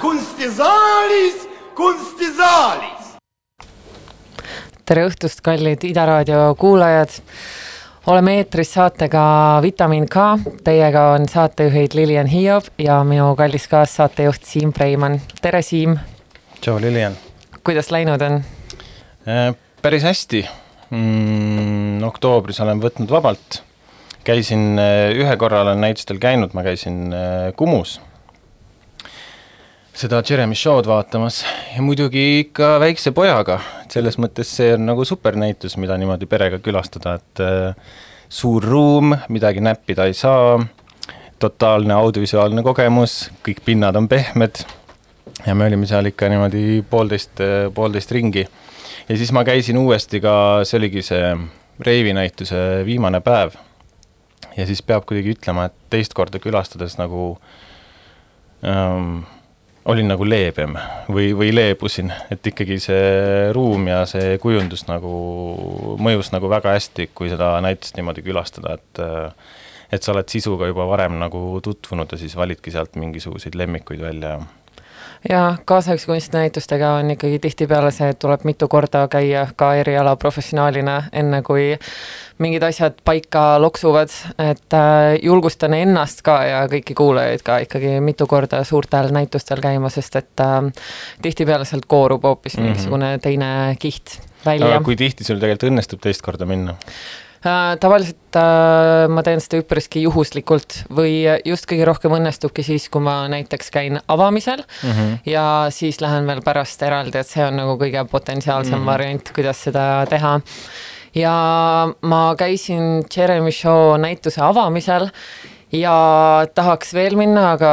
kunstisaalis, kunstisaalis. tere õhtust, kallid Ida raadio kuulajad. Oleme eetris saatega Vitamin K, teiega on saatejuhid Lilian Hiob ja minu kallis kaassaatejuht Siim Preimann. tere, Siim. tšau, Lilian. kuidas läinud on? päris hästi mm,. oktoobris olen võtnud vabalt. käisin, ühe korra olen näitustel käinud, ma käisin Kumus seda Jeremy Shaw'd vaatamas ja muidugi ikka väikse pojaga, et selles mõttes see on nagu supernäitus, mida niimoodi perega külastada, et äh, suur ruum, midagi näppida ei saa, totaalne audiovisuaalne kogemus, kõik pinnad on pehmed ja me olime seal ikka niimoodi poolteist, poolteist ringi. ja siis ma käisin uuesti ka, see oligi see reivinäituse viimane päev. ja siis peab kuidagi ütlema, et teist korda külastades nagu ähm, olin nagu leebem või, või leebusin, et ikkagi see ruum ja see kujundus nagu mõjus nagu väga hästi, kui seda näitust niimoodi külastada, et et sa oled sisuga juba varem nagu tutvunud ja siis validki sealt mingisuguseid lemmikuid välja. ja ja kaasaegse kunstinäitustega on ikkagi tihtipeale see, et tuleb mitu korda käia ka eriala professionaalina, enne kui mingid asjad paika loksuvad, et äh, julgustan ennast ka ja kõiki kuulajaid ka ikkagi mitu korda suurtel näitustel käima, sest et äh, tihtipeale sealt koorub hoopis mm -hmm. mingisugune teine kiht välja. kui tihti sul tegelikult õnnestub teist korda minna? Äh, tavaliselt äh, ma teen seda üpriski juhuslikult või just kõige rohkem õnnestubki siis, kui ma näiteks käin avamisel mm -hmm. ja siis lähen veel pärast eraldi, et see on nagu kõige potentsiaalsem mm -hmm. variant, kuidas seda teha ja ma käisin Jeremy Shaw näituse avamisel ja tahaks veel minna, aga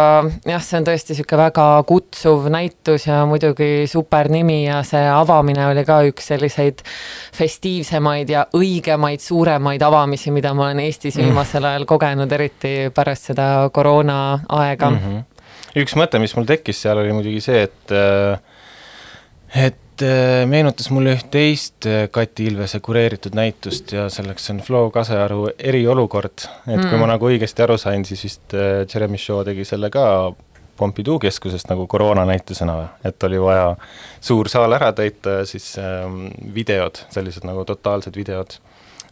jah, see on tõesti niisugune väga kutsuv näitus ja muidugi super nimi ja see avamine oli ka üks selliseid festiivsemaid ja õigemaid, suuremaid avamisi, mida ma olen Eestis mm. viimasel ajal kogenud, eriti pärast seda koroona aega mm. -hmm. üks mõte, mis mul tekkis seal, oli muidugi see, et et Äh, meenutas mulle üht teist äh, Kati Ilvese kureeritud näitust ja selleks on Flo Kasearu Eriolukord. et mm. kui ma mm. nagu õigesti aru sain, siis vist äh, Jeremy Shaw tegi selle ka Pompidou keskusest nagu koroonanäitusena, et oli vaja suur saal ära täita ja siis ähm, videod, sellised nagu totaalsed videod.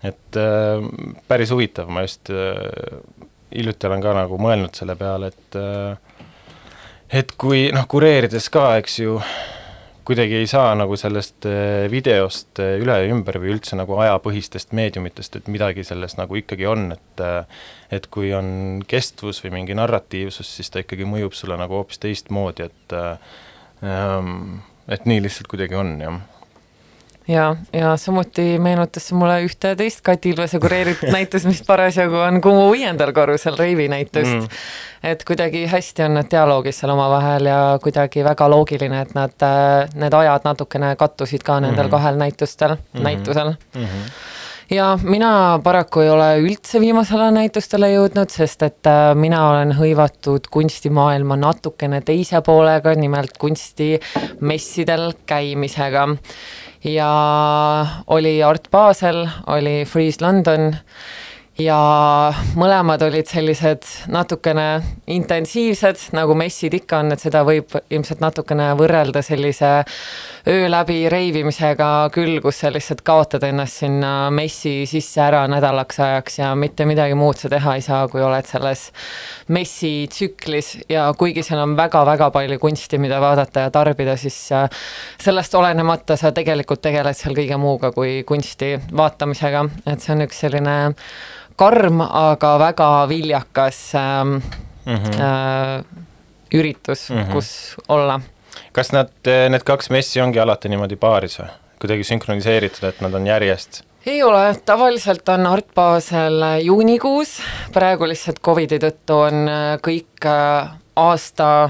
et äh, päris huvitav, ma just äh, hiljuti olen ka nagu mõelnud selle peale, et äh, et kui noh, kureerides ka, eks ju kuidagi ei saa nagu sellest äh, videost äh, üle ja ümber või üldse nagu ajapõhistest meediumitest, et midagi selles nagu ikkagi on, et äh, et kui on kestvus või mingi narratiivsus, siis ta ikkagi mõjub sulle nagu hoopis teistmoodi, et ähm, et nii lihtsalt kuidagi on, jah ja, ja samuti meenutas see mulle ühte teist Kati Ilvese kureeritud näitust, mis parasjagu on Kumu viiendal korrusel Reivi näitust mm.. et kuidagi hästi on need dialoogid seal omavahel ja kuidagi väga loogiline, et nad, need ajad natukene kattusid ka nendel mm -hmm. kahel näitustel mm, -hmm. näitusel mm. -hmm ja mina paraku ei ole üldse viimasel ajal näitustele jõudnud, sest et äh, mina olen hõivatud kunstimaailma natukene teise poolega, nimelt kunstimessidel käimisega ja oli Art Basel, oli Freeze London ja mõlemad olid sellised natukene intensiivsed, nagu messid ikka on, et seda võib ilmselt natukene võrrelda sellise öö läbi reivimisega küll, kus sa lihtsalt kaotad ennast sinna messi sisse ära nädalaks ajaks ja mitte midagi muud sa teha ei saa, kui oled selles messi tsüklis ja kuigi seal on väga-väga palju kunsti, mida vaadata ja tarbida, siis äh, sellest olenemata sa tegelikult tegeled seal kõige muuga kui kunsti vaatamisega, et see on üks selline karm, aga väga viljakas ähm, mm -hmm. äh, üritus mm, -hmm. kus olla. Kas nad, need kaks messi ongi alati niimoodi paaris või? kuidagi sünkroniseeritud, et nad on järjest? ei ole, tavaliselt on Art Basel juunikuus, praegu lihtsalt Covidi tõttu on äh, kõik äh, aasta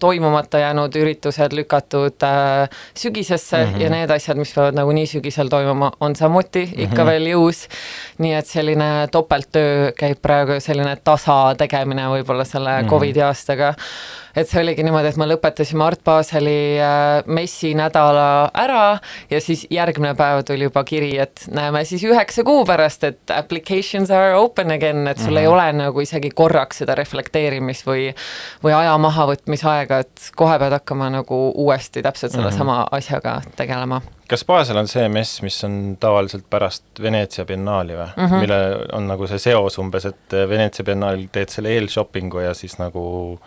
toimumata jäänud üritused lükatud äh, sügisesse mm -hmm. ja need asjad, mis peavad nagunii sügisel toimuma, on samuti mm -hmm. ikka veel jõus. nii et selline topelttöö käib praegu, selline tasa tegemine võib-olla selle mm -hmm. Covidi aastaga et see oligi niimoodi, et me lõpetasime Art Baseli äh, messinädala ära ja siis järgmine päev tuli juba kiri, et näeme siis üheksa kuu pärast, et applications are open again, et sul mm -hmm. ei mhm. ole nagu isegi korraks seda reflekteerimis või või aja mahavõtmise aega, et kohe pead hakkama nagu uuesti täpselt sedasama mm -hmm. asjaga tegelema kas Basel on see mess, mis on tavaliselt pärast Veneetsia biennaali või mm, -hmm. mille on nagu see seos umbes, et Veneetsia biennaalil teed selle eelshoppingu ja siis nagu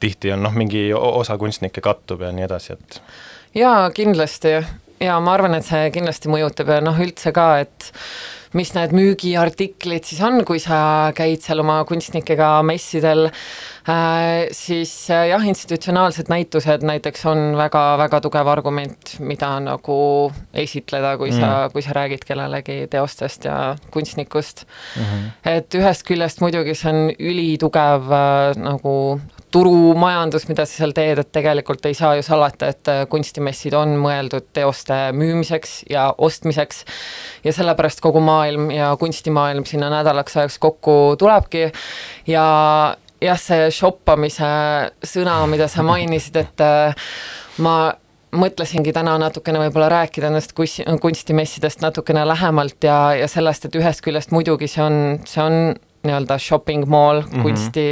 tihti on noh, mingi osa kunstnikke kattub ja nii edasi, et jaa, kindlasti ja ma arvan, et see kindlasti mõjutab ja noh, üldse ka, et mis need müügiartiklid siis on, kui sa käid seal oma kunstnikega messidel äh,, siis äh, jah, institutsionaalsed näitused näiteks on väga-väga tugev argument, mida nagu esitleda, kui mm. sa, kui sa räägid kellelegi teostest ja kunstnikust mm. -hmm. et ühest küljest muidugi see on ülitugev äh, nagu turumajandus, mida sa seal teed, et tegelikult ei saa ju salata, et äh, kunstimessid on mõeldud teoste müümiseks ja ostmiseks. Ja sellepärast kogu maailm ja kunstimaailm sinna nädalaks ajaks kokku tulebki. Ja jah, see shoppamise sõna, mida sa mainisid, et äh, ma mõtlesingi täna natukene võib-olla rääkida nendest kunstimessidest natukene lähemalt ja, ja sellest, et ühest küljest muidugi see on, see on nii-öelda shopping mall mm -hmm. kunsti,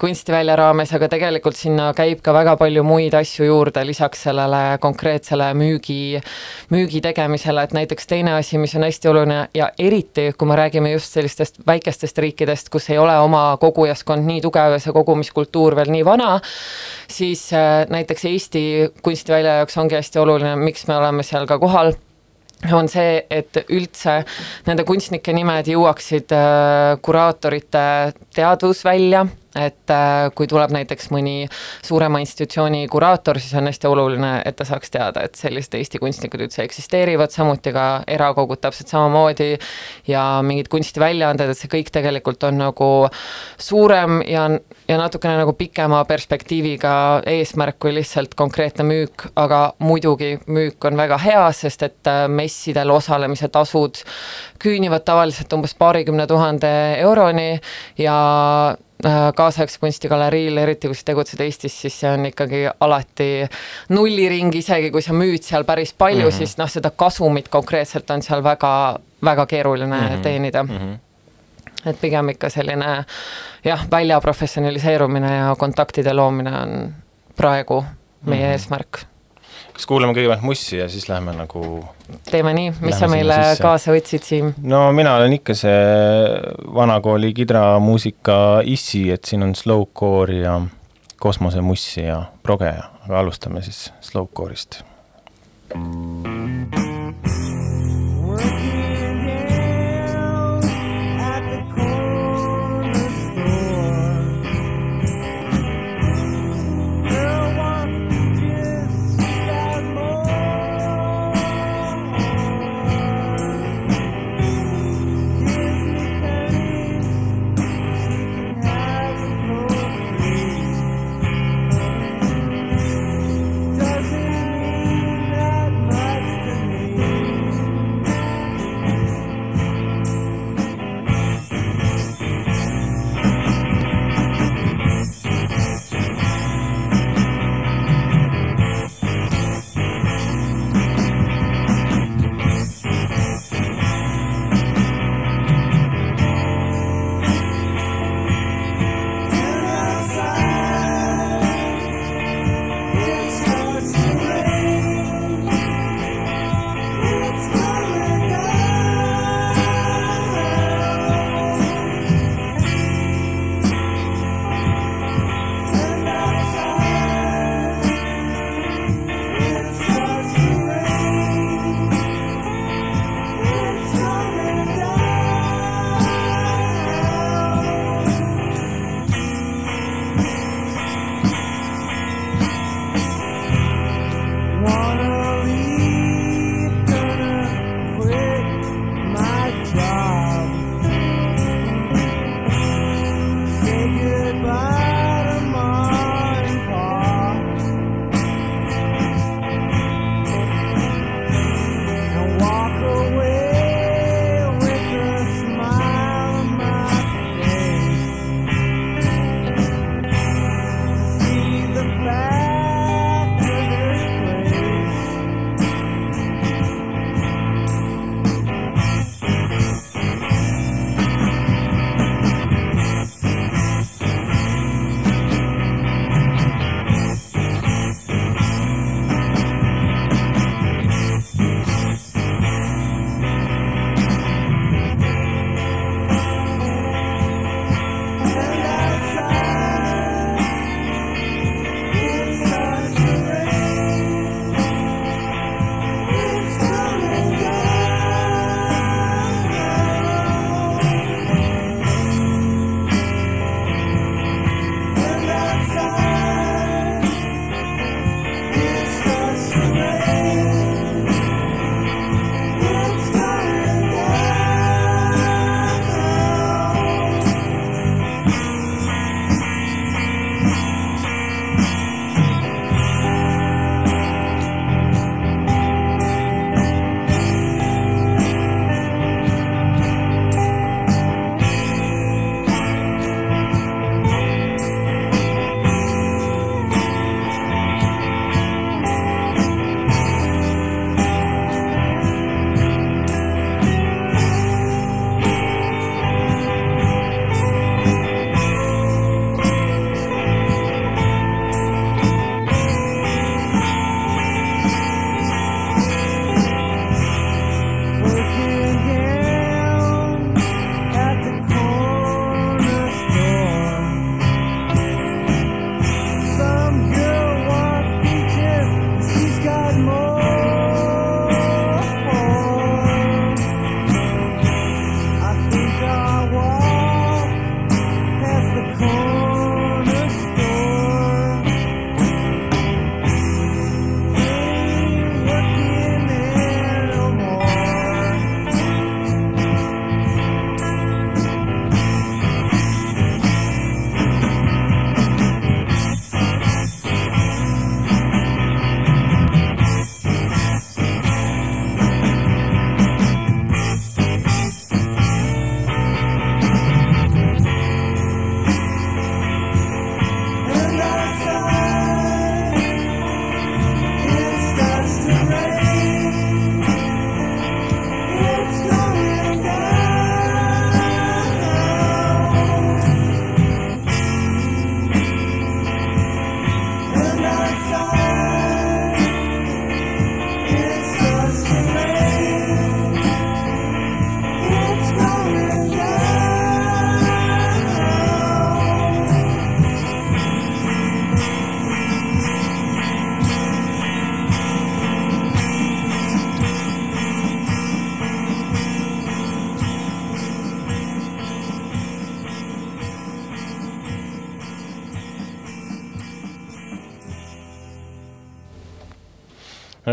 kunstivälja raames, aga tegelikult sinna käib ka väga palju muid asju juurde, lisaks sellele konkreetsele müügi, müügi tegemisele, et näiteks teine asi, mis on hästi oluline ja eriti, kui me räägime just sellistest väikestest riikidest, kus ei ole oma kogujaskond nii tugev ja see kogumiskultuur veel nii vana, siis äh, näiteks Eesti kunstivälja jaoks ongi hästi oluline, miks me oleme seal ka kohal on see, et üldse nende kunstnike nimed jõuaksid äh, kuraatorite teadvusvälja et äh, kui tuleb näiteks mõni suurema institutsiooni kuraator, siis on hästi oluline, et ta saaks teada, et sellised Eesti kunstnikud üldse eksisteerivad, samuti ka erakogud täpselt samamoodi ja mingid kunstiväljaanded, et see kõik tegelikult on nagu suurem ja, ja natukene nagu pikema perspektiiviga eesmärk kui lihtsalt konkreetne müük, aga muidugi müük on väga hea, sest et äh, messidel osalemise tasud küünivad tavaliselt umbes paarikümne tuhande euroni ja kaasaegse kunstigaleriil, eriti kui sa tegutsed Eestis, siis see on ikkagi alati nulliring, isegi kui sa müüd seal päris palju mm, -hmm. siis noh, seda kasumit konkreetselt on seal väga, väga keeruline mm -hmm. teenida mm. -hmm et pigem ikka selline jah, välja professionaliseerumine ja kontaktide loomine on praegu meie mm -hmm. eesmärk kas kuulame kõigepealt Mussi ja siis läheme nagu teeme nii, mis sa meile sisse. kaasa võtsid, Siim? no mina olen ikka see vanakooli kidramuusika issi, et siin on slowcore ja kosmosemussi ja proge, aga alustame siis slowcore'ist mm. -hmm.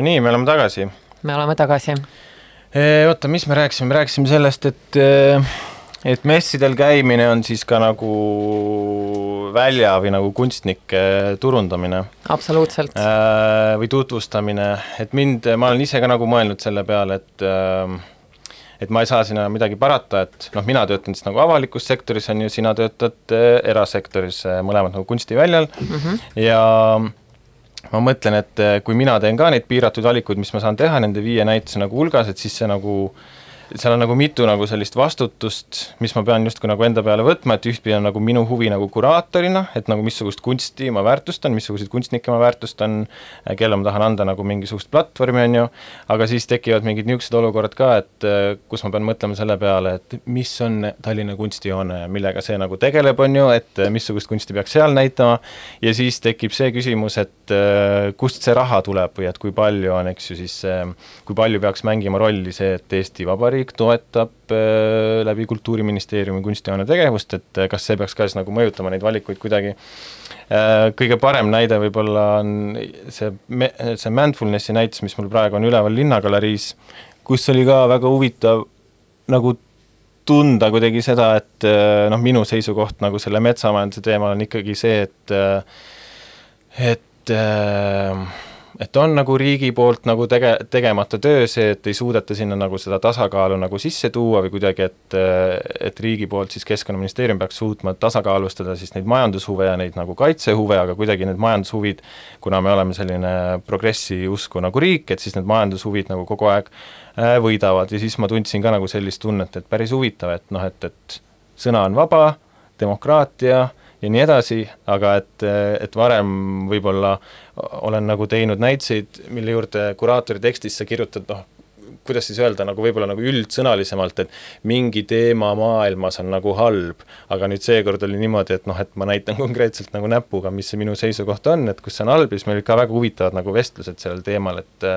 No nii, me oleme tagasi. me oleme tagasi. oota, mis me rääkisime, me rääkisime sellest, et et messidel käimine on siis ka nagu välja või nagu kunstnike turundamine. absoluutselt või tutvustamine, et mind, ma olen ise ka nagu mõelnud selle peale, et et ma ei saa sinna midagi parata, et noh, mina töötan siis nagu avalikus sektoris, on ju, sina töötad erasektoris, mõlemad nagu kunstiväljal mm -hmm. ja ma mõtlen, et äh, kui mina teen ka neid piiratud valikuid, mis ma saan teha nende viie näituse nagu hulgas, et siis see nagu äh, seal on nagu mitu nagu sellist vastutust, mis ma pean justkui nagu enda peale võtma, et ühtpidi on nagu minu huvi nagu kuraatorina, et nagu missugust kunsti ma väärtustan, missuguseid kunstnikke ma väärtustan, kelle ma tahan anda nagu mingisugust platvormi, on ju, aga siis tekivad mingid niisugused olukorrad ka, et kus ma pean mõtlema selle peale, et mis on Tallinna kunstijoone ja millega see nagu tegeleb, on ju, et missugust kunsti peaks seal näitama, ja siis tekib see küsimus, et kust see raha tuleb või et kui palju on, eks ju, siis kui palju peaks mängima rolli see, et Eesti Vabariik riik toetab äh, läbi Kultuuriministeeriumi kunstihoone tegevust, et äh, kas see peaks ka siis nagu mõjutama neid valikuid kuidagi. Äh, kõige parem näide võib-olla on see, see Mindfulnessi näitus, mis mul praegu on üleval Linnagaleriis, kus oli ka väga huvitav nagu tunda kuidagi seda, et noh, minu seisukoht nagu selle metsamajanduse teemal on ikkagi see, et et äh, et on nagu riigi poolt nagu tege-, tegemata töö see, et ei suudeta sinna nagu seda tasakaalu nagu sisse tuua või kuidagi, et et riigi poolt siis Keskkonnaministeerium peaks suutma tasakaalustada siis neid majandushuve ja neid nagu kaitsehuve, aga kuidagi need majandushuvid, kuna me oleme selline progressi usku nagu riik, et siis need majandushuvid nagu kogu aeg äh, võidavad. Ja siis ma tundsin ka nagu sellist tunnet, et päris huvitav, et noh, et, et sõna on vaba, demokraatia ja nii edasi, aga et, et varem võib-olla olen nagu teinud näiteid, mille juurde kuraatori tekstis sa kirjutad noh, kuidas siis öelda, nagu võib-olla nagu üldsõnalisemalt, et mingi teema maailmas on nagu halb, aga nüüd seekord oli niimoodi, et noh, et ma näitan konkreetselt nagu näpuga, mis see minu seisukoht on, et kus see on halb ja siis meil olid ka väga huvitavad nagu vestlused sellel teemal, et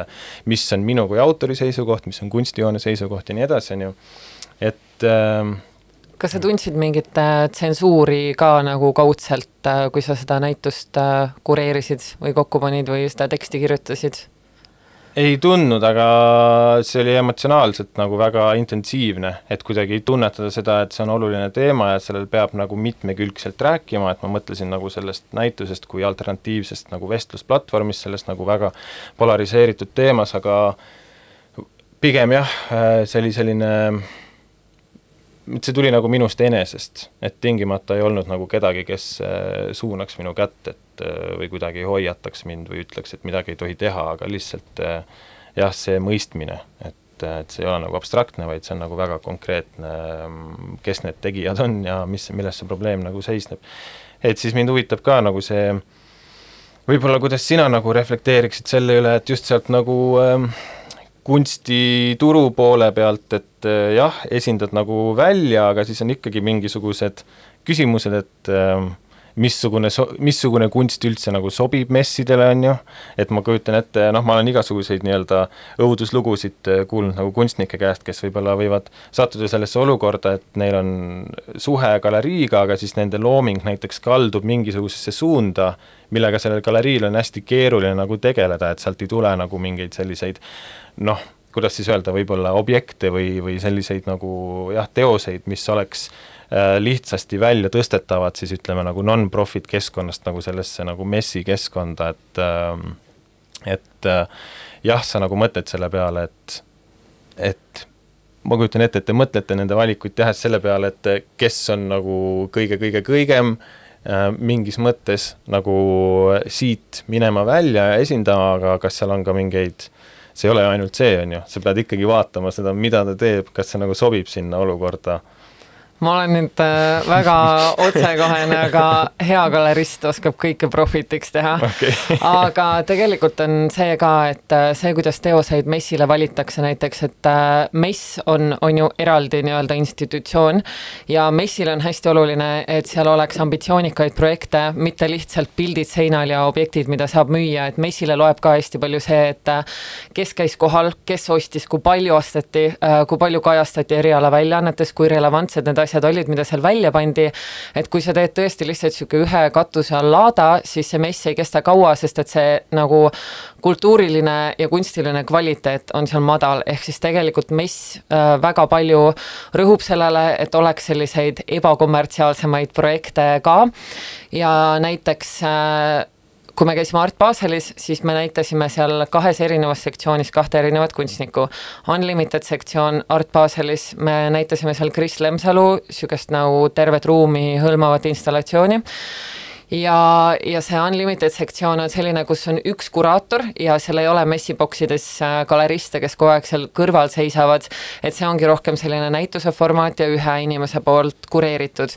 mis on minu kui autori seisukoht, mis on kunstijoone seisukoht ja nii edasi, on ju, et äh, kas sa tundsid mingit äh, tsensuuri ka nagu kaudselt, äh, kui sa seda näitust äh, kureerisid või kokku panid või seda teksti kirjutasid? ei tundnud, aga see oli emotsionaalselt nagu väga intensiivne, et kuidagi tunnetada seda, et see on oluline teema ja sellel peab nagu mitmekülgselt rääkima, et ma mõtlesin nagu sellest näitusest kui alternatiivsest nagu vestlusplatvormist, sellest nagu väga polariseeritud teemas, aga pigem jah, see oli selline see tuli nagu minust enesest, et tingimata ei olnud nagu kedagi, kes äh, suunaks minu kätt, et äh, või kuidagi hoiataks mind või ütleks, et midagi ei tohi teha, aga lihtsalt äh, jah, see mõistmine, et, et see ei ole nagu abstraktne, vaid see on nagu väga konkreetne, mm, kes need tegijad on ja mis, milles see probleem nagu seisneb. et siis mind huvitab ka nagu see, võib-olla kuidas sina nagu reflekteeriksid selle üle, et just sealt nagu äh, kunstituru poole pealt, et eh, jah, esindad nagu välja, aga siis on ikkagi mingisugused küsimused, et äh, missugune so-, missugune kunst üldse nagu sobib messidele, on ju, et ma kujutan ette, noh, ma olen igasuguseid nii-öelda õuduslugusid äh, kuulnud nagu kunstnike käest, kes võib-olla võivad sattuda sellesse olukorda, et neil on suhe galeriiga, aga siis nende looming näiteks kaldub mingisugusesse suunda, millega sellel galeriil on hästi keeruline nagu tegeleda, et sealt ei tule nagu mingeid selliseid noh, kuidas siis öelda, võib-olla objekte või, või selliseid nagu jah, teoseid, mis oleks äh, Äh, lihtsasti välja tõstetavad siis ütleme nagu non-profit keskkonnast nagu sellesse nagu messi keskkonda, et ähm, et äh, jah, sa nagu mõtled selle peale, et et ma kujutan ette, et te mõtlete nende valikuid tehes selle peale, et kes on nagu kõige-kõige-kõigem äh, mingis mõttes nagu siit minema välja ja esindama, aga kas seal on ka mingeid see ei ole ainult see, on ju, sa pead ikkagi vaatama seda, mida ta teeb, kas see nagu sobib sinna olukorda ma olen nüüd äh, väga otsekohene, aga hea galerist oskab kõike profitiks teha okay. aga tegelikult on see ka, et äh, see, kuidas teoseid messile valitakse näiteks, et äh, mess on, on ju eraldi nii-öelda institutsioon ja messil on hästi oluline, et seal oleks ambitsioonikaid projekte, mitte lihtsalt pildid seinal ja objektid, mida saab müüa, et messile loeb ka hästi palju see, et kes käis kohal, kes ostis, kui palju osteti, kui palju kajastati erialaväljaannetes, kui relevantsed need asjad olid, mida seal välja pandi, et kui sa teed tõesti lihtsalt niisugune ühe katuse all laada, siis see mess ei kesta kaua, sest et see nagu kultuuriline ja kunstiline kvaliteet on seal madal, ehk siis tegelikult mess äh, väga palju rõhub sellele, et oleks selliseid ebakommertsiaalsemaid projekte ka. Ja näiteks äh, kui me käisime Art Baselis, siis me näitasime seal kahes erinevas sektsioonis kahte erinevat kunstnikku. Unlimited sektsioon Art Baselis, me näitasime seal Kris Lemsalu, niisugust nagu tervet ruumi hõlmavat installatsiooni ja, ja see Unlimited sektsioon on selline, kus on üks kuraator ja seal ei ole messiboksides äh, galeriste, kes kogu aeg seal kõrval seisavad, et see ongi rohkem selline näituse formaat ja ühe inimese poolt kureeritud.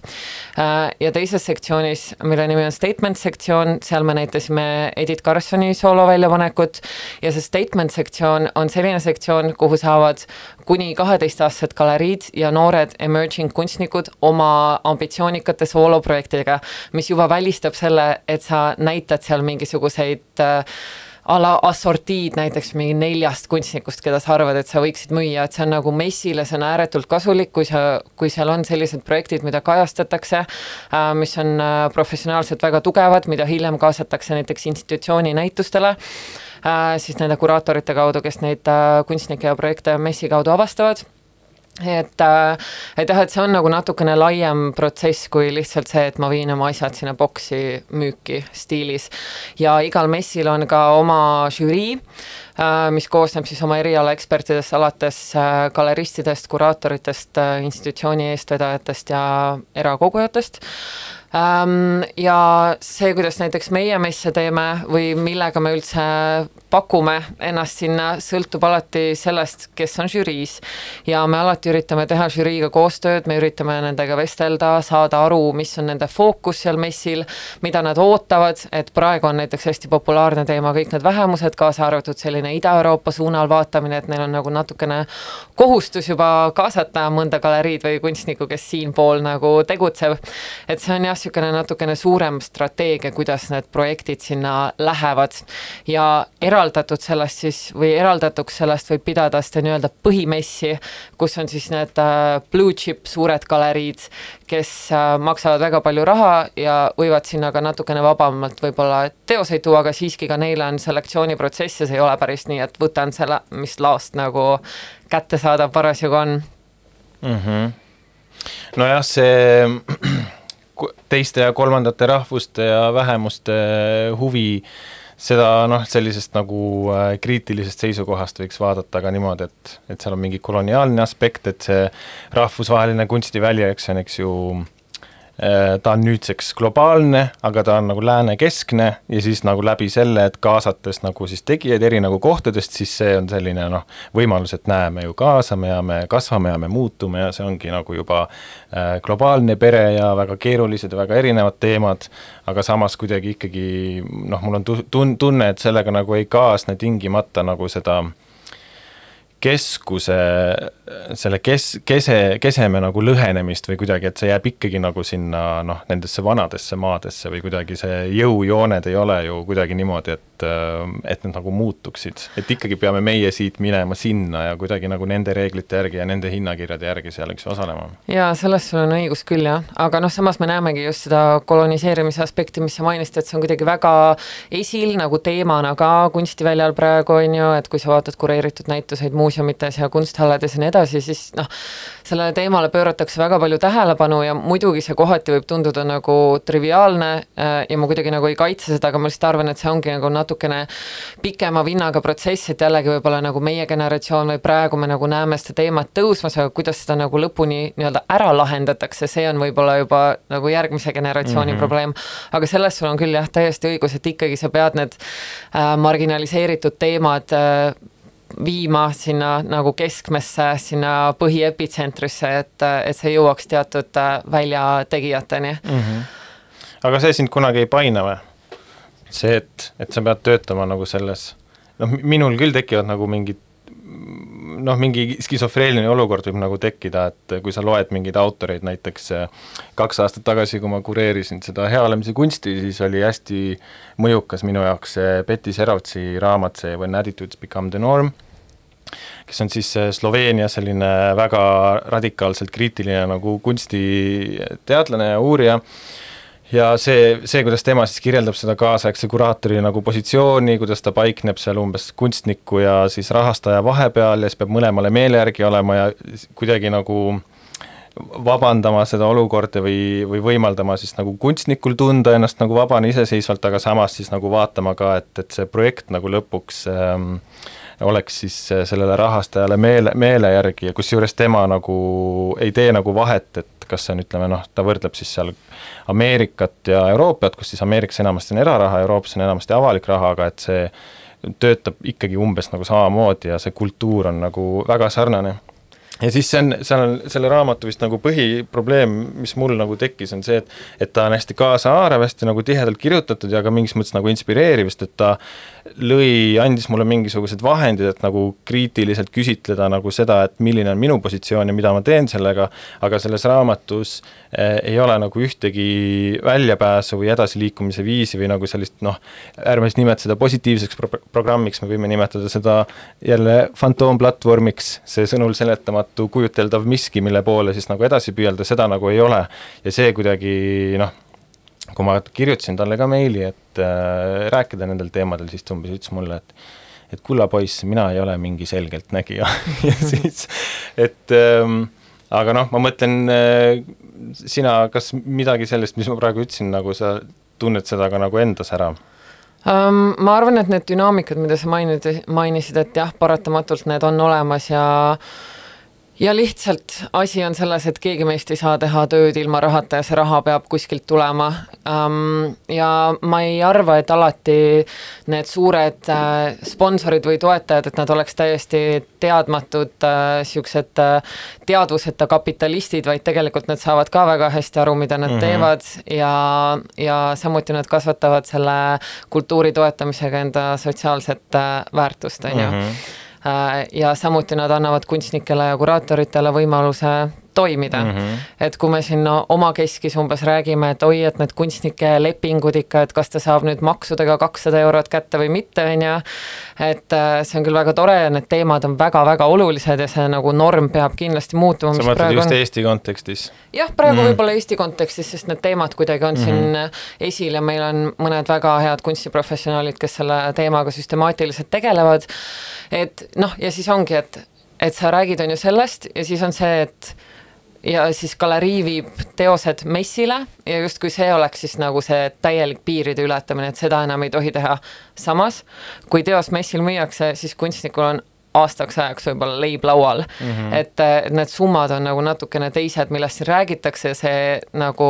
Äh, ja teises sektsioonis, mille nimi on statement sektsioon, seal me näitasime Edith Carsoni sooloväljapanekut ja see statement sektsioon on selline sektsioon, kuhu saavad kuni kaheteistaastased galeriid ja noored emerging kunstnikud oma ambitsioonikate sooloprojektidega, mis juba välistab selle, et sa näitad seal mingisuguseid äh, a la assortiid näiteks mingi neljast kunstnikust, keda sa arvad, et sa võiksid müüa, et see on nagu messile, see on ääretult kasulik, kui sa, kui seal on sellised projektid, mida kajastatakse äh,, mis on äh, professionaalselt väga tugevad, mida hiljem kaasatakse näiteks institutsiooni näitustele siis nende kuraatorite kaudu, kes neid äh, kunstnikke ja projekte messi kaudu avastavad et, äh, et jah, et see on nagu natukene laiem protsess kui lihtsalt see, et ma viin oma asjad sinna boksi müüki stiilis. ja igal messil on ka oma žürii, mis koosneb siis oma erialaekspertidest, alates galeristidest, kuraatoritest, institutsiooni eestvedajatest ja erakogujatest ja see, kuidas näiteks meie messe teeme või millega me üldse pakume ennast sinna, sõltub alati sellest, kes on žüriis. ja me alati üritame teha žüriiga koostööd, me üritame nendega vestelda, saada aru, mis on nende fookus seal messil, mida nad ootavad, et praegu on näiteks hästi populaarne teema kõik need vähemused, kaasa arvatud selline Ida-Euroopa suunal vaatamine, et neil on nagu natukene kohustus juba kaasata mõnda galeriid või kunstnikku, kes siinpool nagu tegutseb. et see on jah, niisugune natukene suurem strateegia, kuidas need projektid sinna lähevad ja eraldatud sellest siis või eraldatuks sellest võib pidada seda nii-öelda põhimessi, kus on siis need äh, blue chip suured galeriid, kes äh, maksavad väga palju raha ja võivad sinna ka natukene vabamalt võib-olla teoseid tuua, aga siiski ka neile on selektsiooniprotsess ja see ei ole päris nii, et võtan selle, mis laost nagu kättesaadav parasjagu on mm. -hmm. nojah, see teiste ja kolmandate rahvuste ja vähemuste huvi, seda noh, sellisest nagu äh, kriitilisest seisukohast võiks vaadata ka niimoodi, et, et seal on mingi koloniaalne aspekt, et see rahvusvaheline kunstiväli, eks see on, eks ju, ta on nüüdseks globaalne, aga ta on nagu läänekeskne ja siis nagu läbi selle, et kaasates nagu siis tegijaid eri nagu kohtadest, siis see on selline noh, võimalus, et näe, me ju kaasame ja me kasvame ja me muutume ja see ongi nagu juba äh, globaalne pere ja väga keerulised ja väga erinevad teemad, aga samas kuidagi ikkagi noh, mul on tun-, tunne, et sellega nagu ei kaasne tingimata nagu seda äh, keskuse, selle kes-, kese, keseme nagu lõhenemist või kuidagi, et see jääb ikkagi nagu sinna noh, nendesse vanadesse maadesse või kuidagi see jõujooned ei ole ju kuidagi niimoodi, et et need nagu muutuksid. et ikkagi peame meie siit minema sinna ja kuidagi nagu nende reeglite järgi ja nende hinnakirjade järgi seal, eks ju, osalema. jaa, selles sul on õigus küll, jah. aga noh, samas me näemegi just seda koloniseerimise aspekti, mis sa mainisid, et see on kuidagi väga esil nagu teemana ka kunstiväljal praegu, on ju, et kui sa vaatad kureeritud näituseid, muuseumites ja kunsthallades ja nii edasi, siis noh, sellele teemale pööratakse väga palju tähelepanu ja muidugi see kohati võib tunduda nagu triviaalne äh, ja ma kuidagi nagu ei kaitse seda, aga ma lihtsalt arvan, et see ongi nagu natukene pikema vinnaga protsess, et jällegi võib-olla nagu meie generatsioon või praegu me nagu näeme seda teemat tõusmas, aga kuidas seda nagu lõpuni nii-öelda ära lahendatakse, see on võib-olla juba nagu järgmise generatsiooni mm -hmm. probleem. aga selles sul on küll jah, täiesti õigus, et ikkagi sa pead need äh, marginaliseeritud teemad äh, viima sinna nagu keskmesse, sinna põhiepitsentrisse, et, et see jõuaks teatud äh, väljategijateni mm. -hmm. aga see sind kunagi ei paina või? see, et, et sa pead töötama nagu selles, noh, minul küll tekivad nagu mingid noh, mingi skisofreeniline olukord võib nagu tekkida, et kui sa loed mingeid autoreid, näiteks äh, kaks aastat tagasi, kui ma kureerisin seda hea olemise kunsti, siis oli hästi mõjukas minu jaoks see Betty Serovtsi raamat, see When attitudes become the norm, kes on siis äh, Sloveenia selline väga radikaalselt kriitiline nagu kunstiteadlane ja uurija ja see, see, kuidas tema siis kirjeldab seda kaasaegse kuraatori nagu positsiooni, kuidas ta paikneb seal umbes kunstniku ja siis rahastaja vahepeal ja siis peab mõlemale meele järgi olema ja kuidagi nagu vabandama seda olukorda või, või võimaldama siis nagu kunstnikul tunda ennast nagu vabana iseseisvalt, aga samas siis nagu vaatama ka, et, et see projekt nagu lõpuks ähm, oleks siis sellele rahastajale meele, meele järgi ja kusjuures tema nagu ei tee nagu vahet, et kas see on, ütleme noh, ta võrdleb siis seal Ameerikat ja Euroopat, kus siis Ameerikas enamasti on eraraha, Euroopas on enamasti avalik raha, aga et see töötab ikkagi umbes nagu samamoodi ja see kultuur on nagu väga sarnane ja siis see on, seal on selle raamatu vist nagu põhiprobleem, mis mul nagu tekkis, on see, et et ta on hästi kaasahaarav, hästi nagu tihedalt kirjutatud ja ka mingis mõttes nagu inspireeriv, sest et ta lõi, andis mulle mingisugused vahendid, et nagu kriitiliselt küsitleda nagu seda, et milline on minu positsioon ja mida ma teen sellega, aga selles raamatus eh, ei ole nagu ühtegi väljapääsu või edasiliikumise viisi või nagu sellist noh, ärme siis nimeta seda positiivseks pro programmiks, me võime nimetada seda jälle fantoomplatvormiks, see sõnul seletamatu kujuteldav miski, mille poole siis nagu edasi püüelda, seda nagu ei ole. ja see kuidagi noh kui ma kirjutasin talle ka meili, et äh, rääkida nendel teemadel, siis ta umbes ütles mulle, et et kulla poiss, mina ei ole mingi selgeltnägija ja siis, et ähm, aga noh, ma mõtlen äh,, sina, kas midagi sellest, mis ma praegu ütlesin, nagu sa tunned seda ka nagu endas ära? Um, ma arvan, et need dünaamikad, mida sa mainid, mainisid, et jah, paratamatult need on olemas ja ja lihtsalt asi on selles, et keegi meist ei saa teha tööd ilma rahata ja see raha peab kuskilt tulema. ja ma ei arva, et alati need suured äh, sponsorid või toetajad, et nad oleks täiesti teadmatud äh, äh, teadvuseta kapitalistid, vaid tegelikult nad saavad ka väga hästi aru, mida nad mm -hmm. teevad ja, ja samuti nad kasvatavad selle kultuuri toetamisega enda sotsiaalset väärtust, on ju mhm. Ja samuti nad annavad kunstnikele ja kuraatoritele võimaluse toimida mm. -hmm. et kui me siin no, omakeskis umbes räägime, et oi, et need kunstnike lepingud ikka, et kas ta saab nüüd maksudega kakssada eurot kätte või mitte, on ju, et äh, see on küll väga tore ja need teemad on väga-väga olulised ja see nagu norm peab kindlasti muutuma. sa mõtled just on... Eesti kontekstis? jah, praegu mm -hmm. võib-olla Eesti kontekstis, sest need teemad kuidagi on mm -hmm. siin esil ja meil on mõned väga head kunstiprofessionaalid, kes selle teemaga süstemaatiliselt tegelevad et noh, ja siis ongi, et, et sa räägid, on ju sellest ja siis on see, et ja siis galerii viib teosed messile ja justkui see oleks siis nagu see täielik piiride ületamine, et seda enam ei tohi teha. samas, kui teos messil müüakse, siis kunstnikul on aastaks ajaks võib-olla leib laual mm. -hmm. et, need summad on nagu natukene teised, millest siin räägitakse, see nagu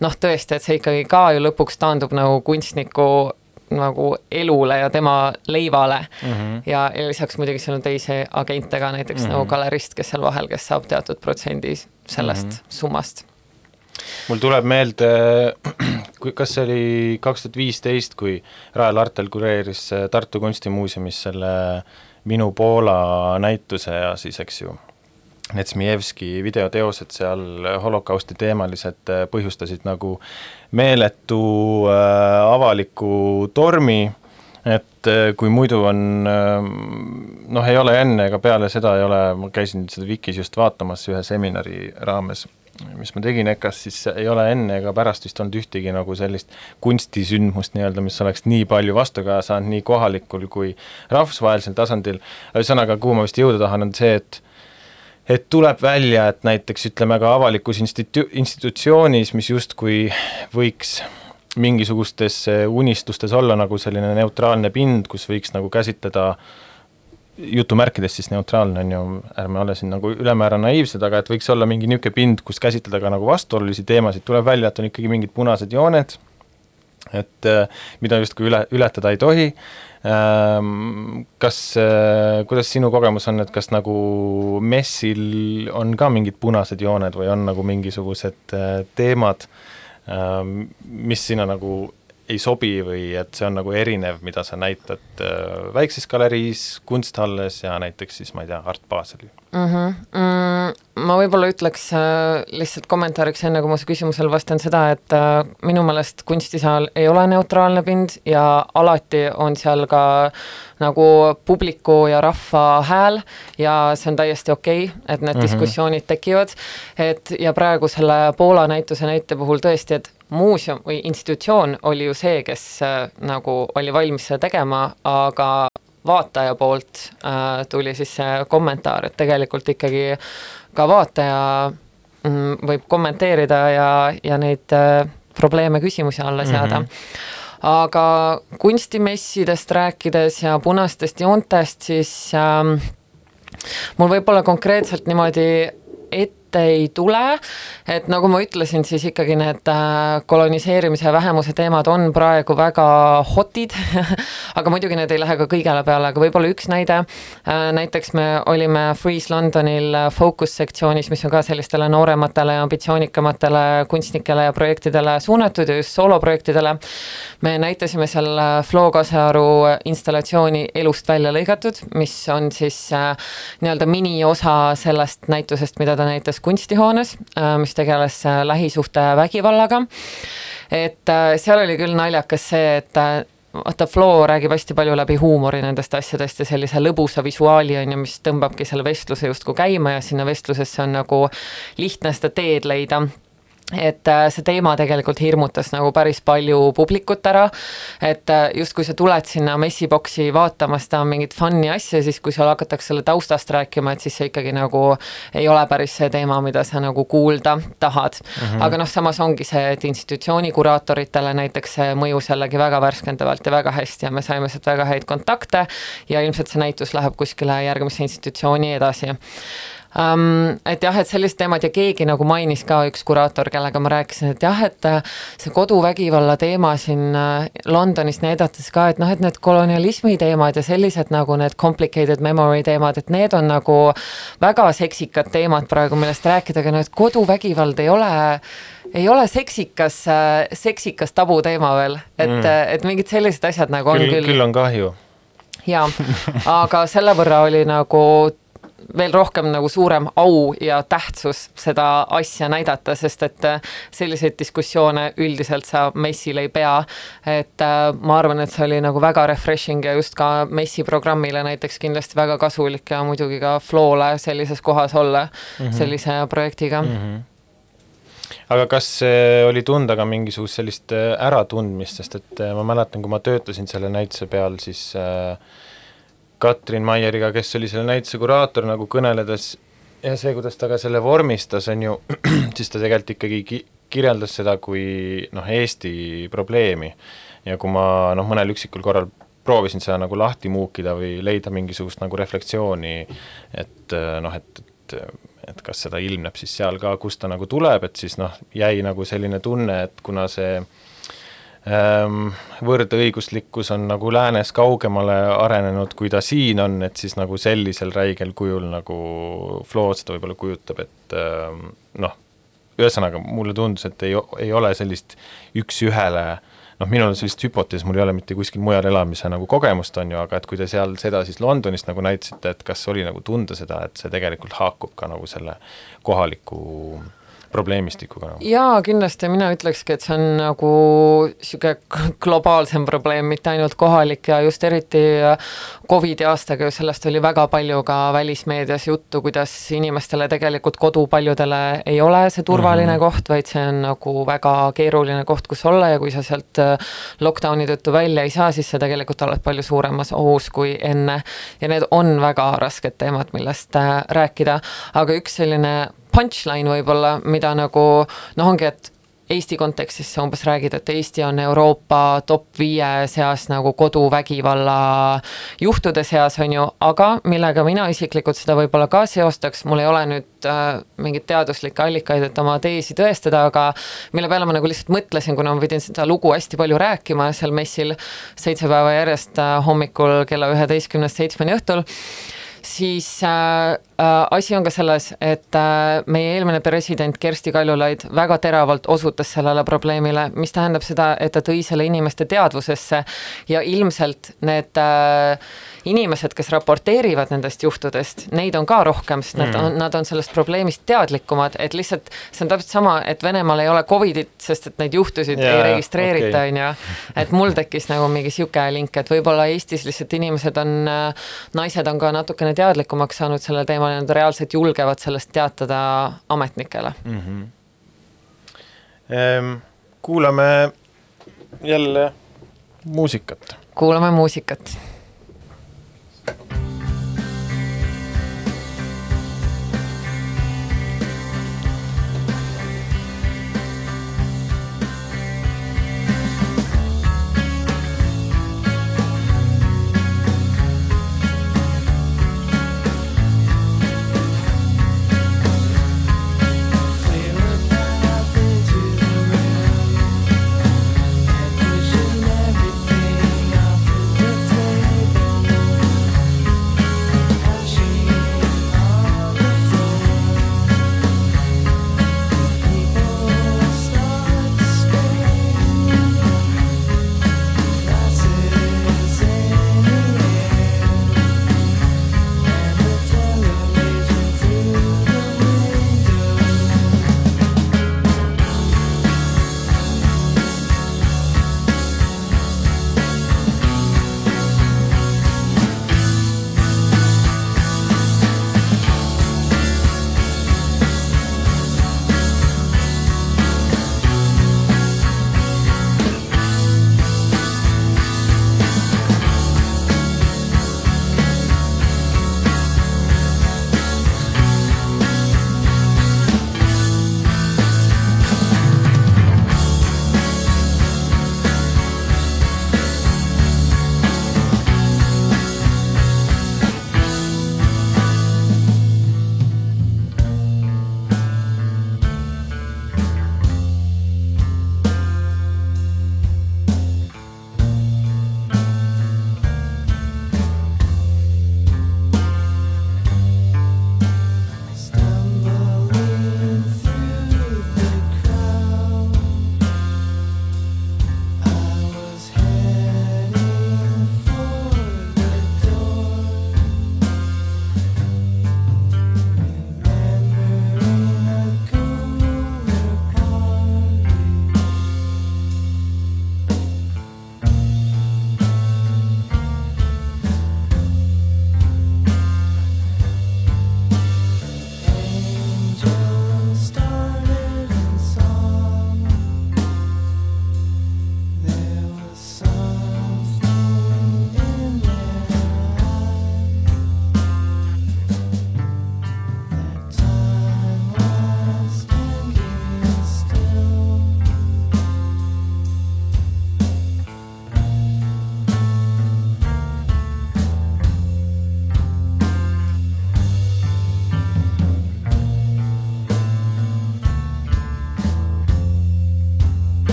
noh, tõesti, et see ikkagi ka ju lõpuks taandub nagu kunstniku nagu elule ja tema leivale mm. -hmm. ja, ja lisaks muidugi seal on teisi agente ka, näiteks mm -hmm. nagu galerist, kes seal vahel, kes saab teatud protsendi sellest mm -hmm. summast. mul tuleb meelde, kui, kas see oli kaks tuhat viisteist, kui Rael Artel kureeris Tartu Kunstimuuseumis selle Minu Poola näituse ja siis, eks ju Netsmijevski videoteosed seal holokausti teemalised äh, põhjustasid nagu meeletu äh, avaliku tormi, et äh, kui muidu on äh, noh, ei ole enne ega peale seda ei ole, ma käisin seda Vikis just vaatamas ühe seminari raames, mis ma tegin EKA-s, siis ei ole enne ega pärast vist olnud ühtegi nagu sellist kunstisündmust nii-öelda, mis oleks nii palju vastukaja saanud nii kohalikul kui rahvusvahelisel tasandil, ühesõnaga, kuhu ma vist jõuda tahan, on see, et et tuleb välja, et näiteks ütleme ka avalikus institu-, institutsioonis, mis justkui võiks mingisugustes unistustes olla nagu selline neutraalne pind, kus võiks nagu käsitleda jutumärkides siis neutraalne, on ju, ärme ole siin nagu ülemäära naiivsed, aga et võiks olla mingi niisugune pind, kus käsitleda ka nagu vastuolulisi teemasid, tuleb välja, et on ikkagi mingid punased jooned, et mida justkui üle, ületada ei tohi. Ehm, kas, äh, kuidas sinu kogemus on, et kas nagu messil on ka mingid punased jooned või on nagu mingisugused äh, teemad, ehm, mis sinna nagu ei sobi või et see on nagu erinev, mida sa näitad äh, väikses galeriis, kunsthalles ja näiteks siis ma ei tea, Art Baselil mm? -hmm. Mm, ma võib-olla ütleks äh, lihtsalt kommentaariks, enne kui ma su küsimusele vastan seda, et äh, minu meelest kunstisaal ei ole neutraalne pind ja alati on seal ka nagu publiku ja rahva hääl ja see on täiesti okei okay,, et need mm -hmm. diskussioonid tekivad. et ja praegu selle Poola näituse näite puhul tõesti, et muuseum või institutsioon oli ju see, kes äh, nagu oli valmis seda tegema, aga vaataja poolt äh, tuli siis see kommentaar, et tegelikult ikkagi ka vaataja mm, võib kommenteerida ja, ja neid äh, probleeme küsimuse alla seada mm. -hmm aga kunstimessidest rääkides ja punastest joontest, siis ähm, mul võib-olla konkreetselt niimoodi ette ette ei tule, et nagu ma ütlesin, siis ikkagi need äh, koloniseerimise ja vähemuse teemad on praegu väga hotid. Aga muidugi need ei lähe ka kõigele peale, aga võib-olla üks näide, äh, näiteks me olime Freeze Londonil Focus sektsioonis, mis on ka sellistele noorematele ja ambitsioonikamatele kunstnikele ja projektidele suunatud ja just sooloprojektidele. me näitasime seal äh, Flo Kasearu installatsiooni Elust välja lõigatud, mis on siis nii-öelda miniosa sellest näitusest, mida ta näitas kunstihoones, äh, mis tegeles äh, lähisuhtevägivallaga. et äh, seal oli küll naljakas see, et vaata, Flo räägib hästi palju läbi huumori nendest asjadest ja sellise lõbusa visuaali, on ju, mis tõmbabki selle vestluse justkui käima ja sinna vestlusesse on nagu lihtne seda teed leida et äh, see teema tegelikult hirmutas nagu päris palju publikut ära, et äh, justkui sa tuled sinna messiboksi vaatama seda mingit fun'i asja, siis kui seal hakatakse selle taustast rääkima, et siis see ikkagi nagu ei ole päris see teema, mida sa nagu kuulda tahad mm. -hmm. aga noh, samas ongi see, et institutsiooni kuraatoritele näiteks see mõjus jällegi väga värskendavalt ja väga hästi ja me saime sealt väga häid kontakte ja ilmselt see näitus läheb kuskile järgmisse institutsiooni edasi um,. et jah, et sellised teemad ja keegi nagu mainis ka üks kuraator, kellega ma rääkisin, et jah, et äh, see koduvägivalla teema siin äh, Londonis näidates ka, et noh, et need kolonialismi teemad ja sellised nagu need complicated memory teemad, et need on nagu väga seksikad teemad praegu, millest rääkida, aga noh, et koduvägivald ei ole ei ole seksikas, äh, seksikas tabuteema veel, et mm., et mingid sellised asjad nagu on küll. küll on kahju jaa, aga selle võrra oli nagu veel rohkem nagu suurem au ja tähtsus seda asja näidata, sest et äh, selliseid diskussioone üldiselt sa messil ei pea. et äh, ma arvan, et see oli nagu väga refreshing ja just ka messi programmile näiteks kindlasti väga kasulik ja muidugi ka Flow'le sellises kohas olla mm -hmm. sellise projektiga mm. -hmm aga kas oli tunda ka mingisugust sellist äh, äratundmist, sest et ma mäletan, kui ma töötasin selle näituse peal, siis äh, Katrin Maieriga, kes oli selle näituse kuraator, nagu kõneledes ja see, kuidas ta ka selle vormistas, on ju, siis ta tegelikult ikkagi ki-, kirjeldas seda kui noh, Eesti probleemi. ja kui ma noh, mõnel üksikul korral proovisin seda nagu lahti muukida või leida mingisugust nagu refleksiooni, et noh, et, et et kas seda ilmneb siis seal ka, kust ta nagu tuleb, et siis noh, jäi nagu selline tunne, et kuna see äh, võrdõiguslikkus on nagu läänes kaugemale arenenud, kui ta siin on, et siis nagu sellisel räigel kujul nagu Flo seda võib-olla kujutab, et ehm, noh, ühesõnaga mulle tundus, et ei, ei ole sellist üks-ühele noh, minul on sellist hüpoteesi, mul ei ole mitte kuskil mujal elamise nagu kogemust, on ju, aga et kui te seal seda siis Londonist nagu näitasite, et kas oli nagu tunda seda, et see tegelikult haakub ka nagu selle kohaliku äh, probleemistikuga nagu? jaa, kindlasti mina ütlekski, et see on nagu niisugune globaalsem probleem, mitte ainult kohalik ja just eriti Covidi aastaga ju sellest oli väga palju ka välismeedias juttu, kuidas inimestele tegelikult kodu paljudele ei ole see turvaline mm -hmm. koht, vaid see on nagu väga keeruline koht, kus olla ja kui sa sealt äh, lockdowni tõttu välja ei saa, siis sa tegelikult oled palju suuremas ohus kui enne. ja need on väga rasked teemad, millest äh, rääkida, aga üks selline punchline võib-olla, mida nagu noh, ongi, et Eesti kontekstis sa umbes räägid, et Eesti on Euroopa top viie seas nagu koduvägivalla juhtude seas, on ju, aga millega mina isiklikult seda võib-olla ka seostaks, mul ei ole nüüd äh, mingeid teaduslikke allikaid, et oma teesi tõestada, aga mille peale ma nagu lihtsalt mõtlesin, kuna ma pidin seda lugu hästi palju rääkima seal messil seitse päeva järjest äh, hommikul kella üheteistkümnest seitsmeni õhtul siis äh, asi on ka selles, et äh, meie eelmine president Kersti Kaljulaid väga teravalt osutas sellele probleemile, mis tähendab seda, et ta tõi selle inimeste teadvusesse ja ilmselt need äh, inimesed, kes raporteerivad nendest juhtudest, neid on ka rohkem, sest nad on, nad on sellest probleemist teadlikumad, et lihtsalt see on täpselt sama, et Venemaal ei ole Covidit, sest et neid juhtusid Jaa, ei registreerita, on ju. et mul tekkis nagu mingi sihuke link, et võib-olla Eestis lihtsalt inimesed on, naised on ka natukene teadlikumaks saanud sellel teemal ja nad reaalselt julgevad sellest teatada ametnikele. Ehm, kuulame jälle muusikat. kuulame muusikat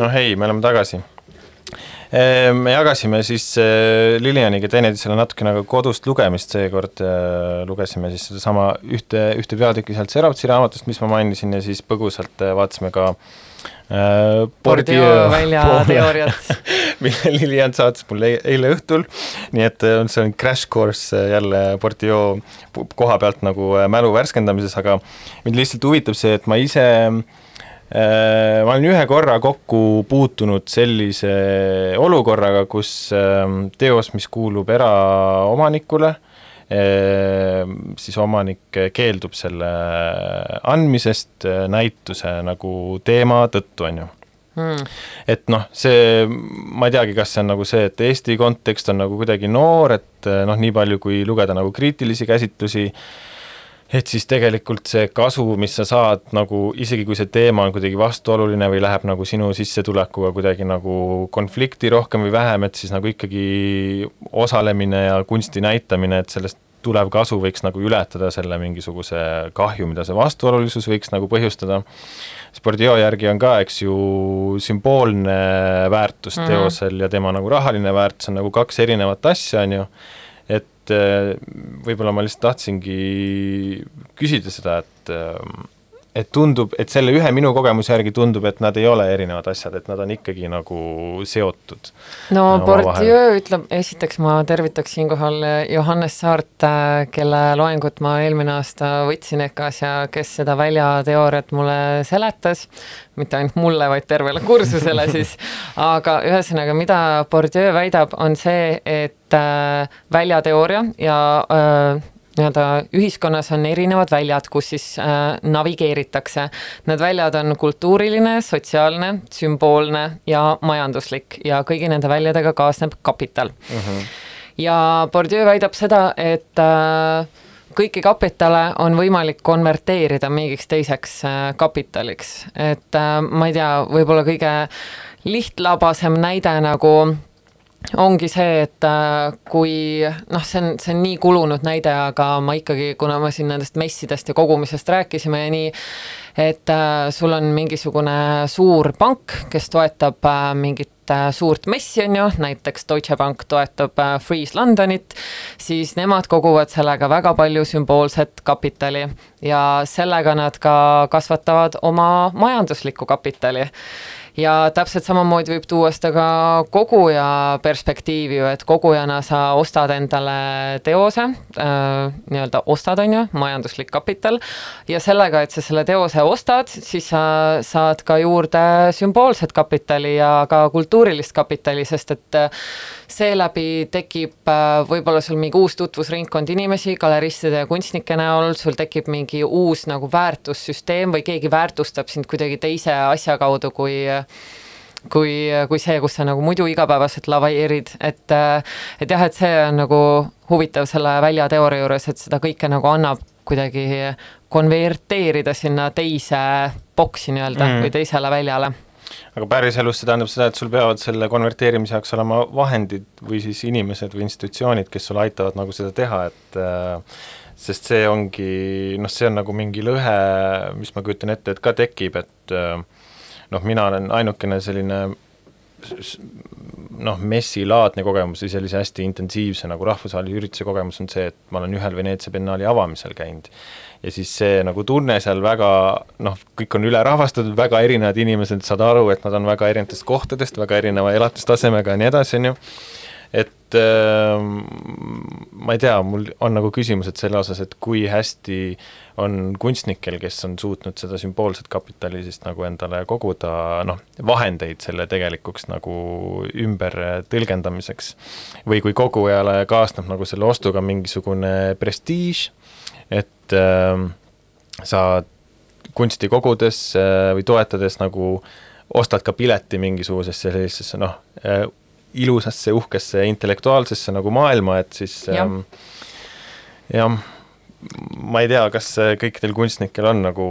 no hei, me oleme tagasi. me jagasime siis äh, Lilianiga teineteisele natukene nagu kodust lugemist, seekord lugesime siis sedasama ühte, ühte peatükki sealt Serovtsi raamatust, mis ma mainisin ja siis põgusalt äh, vaatasime ka Bordeaux välja teooriat. mille Lilian saatis mulle e-, eile õhtul, nii et see on crash course jälle Bordeaux koha pealt nagu mälu värskendamises, aga mind lihtsalt huvitab see, et ma ise äh, ma olen ühe korra kokku puutunud sellise olukorraga, kus äh, teos, mis kuulub eraomanikule, siis omanik keeldub selle andmisest äh, näituse nagu teema tõttu, on ju Hmm. et noh, see, ma ei teagi, kas see on nagu see, et Eesti kontekst on nagu kuidagi noor, et noh, nii palju kui lugeda nagu kriitilisi käsitlusi, et siis tegelikult see kasu, mis sa saad nagu, isegi kui see teema on kuidagi vastuoluline või läheb nagu sinu sissetulekuga kuidagi nagu konflikti rohkem või vähem, et siis nagu ikkagi osalemine ja kunsti näitamine, et sellest tulev kasu võiks nagu ületada selle mingisuguse kahju, mida see vastuolulisus võiks nagu põhjustada. Spordio järgi on ka, eks ju, sümboolne väärtus mm -hmm. teosel ja tema nagu rahaline väärtus on nagu kaks erinevat asja, on ju, võib-olla ma lihtsalt tahtsingi küsida seda, et äh, et tundub, et selle ühe minu kogemuse järgi tundub, et nad ei ole erinevad asjad, et nad on ikkagi nagu seotud. no Bourdieu ütleb, esiteks ma tervitaks siinkohal Johannes Saart, kelle loengut ma eelmine aasta võtsin EKA-s ja kes seda väljateooriat mulle seletas, mitte ainult mulle, vaid tervele kursusele siis, aga ühesõnaga, mida Bourdieu väidab, on see, et äh, väljateooria ja äh, nii-öelda ühiskonnas on erinevad väljad, kus siis äh, navigeeritakse. Need väljad on kultuuriline, sotsiaalne, sümboolne ja majanduslik ja kõigi nende väljadega kaasneb kapital uh. Mhm. -huh. ja Bourdieu väidab seda, et äh, kõiki kapitale on võimalik konverteerida mingiks teiseks äh, kapitaliks, et äh, ma ei tea, võib-olla kõige lihtlabasem näide nagu ongi see, et äh, kui noh, see on, see on nii kulunud näide, aga ma ikkagi, kuna me siin nendest messidest ja kogumisest rääkisime ja nii, et äh, sul on mingisugune suur pank, kes toetab äh, mingit suurt messi, on ju, näiteks Deutsche Bank toetab Freeze Londonit, siis nemad koguvad sellega väga palju sümboolset kapitali ja sellega nad ka kasvatavad oma majanduslikku kapitali ja täpselt samamoodi võib tuua seda ka koguja perspektiivi ju, et kogujana sa ostad endale teose äh,, nii-öelda ostad, on ju, majanduslik kapital, ja sellega, et sa selle teose ostad, siis sa saad ka juurde sümboolset kapitali ja ka kultuurilist kapitali, sest et äh, seeläbi tekib äh, võib-olla sul mingi uus tutvusringkond inimesi galeristide ja kunstnike näol, sul tekib mingi uus nagu väärtussüsteem või keegi väärtustab sind kuidagi teise asja kaudu, kui kui, kui see, kus sa nagu muidu igapäevaselt laveerid, et et jah, et see on nagu huvitav selle väljateooria juures, et seda kõike nagu annab kuidagi konverteerida sinna teise boksi nii-öelda mm. või teisele väljale aga päriselus see tähendab seda, et sul peavad selle konverteerimise jaoks olema vahendid või siis inimesed või institutsioonid, kes sulle aitavad nagu seda teha, et äh, sest see ongi, noh, see on nagu mingi lõhe, mis ma kujutan ette, et ka tekib, et äh, noh, mina olen ainukene selline noh, messilaadne kogemus või sellise hästi intensiivse nagu rahvusvahelise ürituse kogemus on see, et ma olen ühel Veneetsia biennaali avamisel käinud. Ja siis see nagu tunne seal väga noh, kõik on ülerahvastatud, väga erinevad inimesed, saad aru, et nad on väga erinevatest kohtadest, väga erineva elatustasemega ja nii edasi, on ju, et äh, ma ei tea, mul on nagu küsimused selle osas, et kui hästi on kunstnikel, kes on suutnud seda sümboolset kapitali siis nagu endale koguda, noh, vahendeid selle tegelikuks nagu ümber tõlgendamiseks. või kui kogujale kaasneb nagu selle ostuga mingisugune prestiiž, et äh, sa kunsti kogudes äh, või toetades nagu ostad ka pileti mingisugusesse sellisesse noh äh,, ilusasse, uhkesse intellektuaalsesse nagu maailma, et siis jah ähm, ja, ma ei tea, kas kõikidel kunstnikel on nagu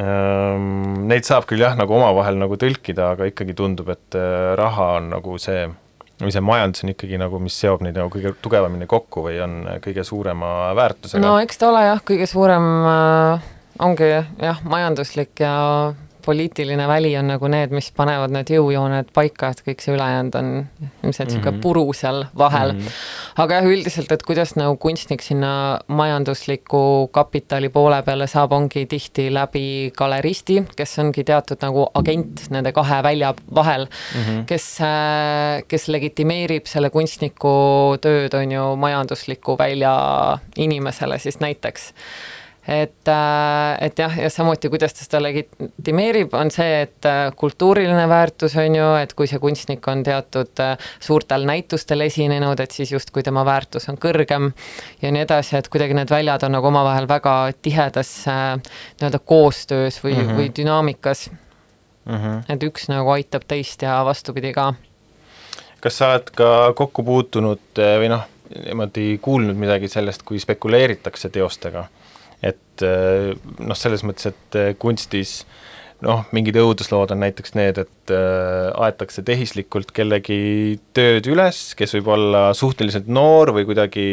ähm, Neid saab küll jah, nagu omavahel nagu tõlkida, aga ikkagi tundub, et äh, raha on nagu see või see majandus on ikkagi nagu, mis seob neid nagu kõige tugevamini kokku või on kõige suurema väärtusega? no eks ta ole jah, kõige suurem äh, ongi jah, majanduslik ja poliitiline väli on nagu need, mis panevad need jõujooned paika, et kõik see ülejäänud on ilmselt niisugune mm -hmm. puru seal vahel mm. -hmm. aga jah, üldiselt, et kuidas nagu kunstnik sinna majandusliku kapitali poole peale saab, ongi tihti läbi galeristi, kes ongi teatud nagu agent nende kahe välja vahel mm, -hmm. kes, äh, kes legitimeerib selle kunstniku tööd, on ju, majandusliku välja inimesele siis näiteks et, äh, et jah, ja samuti, kuidas ta seda legitimeerib, on see, et äh, kultuuriline väärtus on ju, et kui see kunstnik on teatud äh, suurtel näitustel esinenud, et siis justkui tema väärtus on kõrgem ja nii edasi, et kuidagi need väljad on nagu omavahel väga tihedas nii-öelda koostöös või mm, -hmm. või dünaamikas mm. -hmm. et üks nagu aitab teist ja vastupidi ka. kas sa oled ka kokku puutunud või noh, niimoodi kuulnud midagi sellest, kui spekuleeritakse teostega? Et eh, noh, selles mõttes, et eh, kunstis noh, mingid õuduslood on näiteks need, et äh, aetakse tehislikult kellegi tööd üles, kes võib olla suhteliselt noor või kuidagi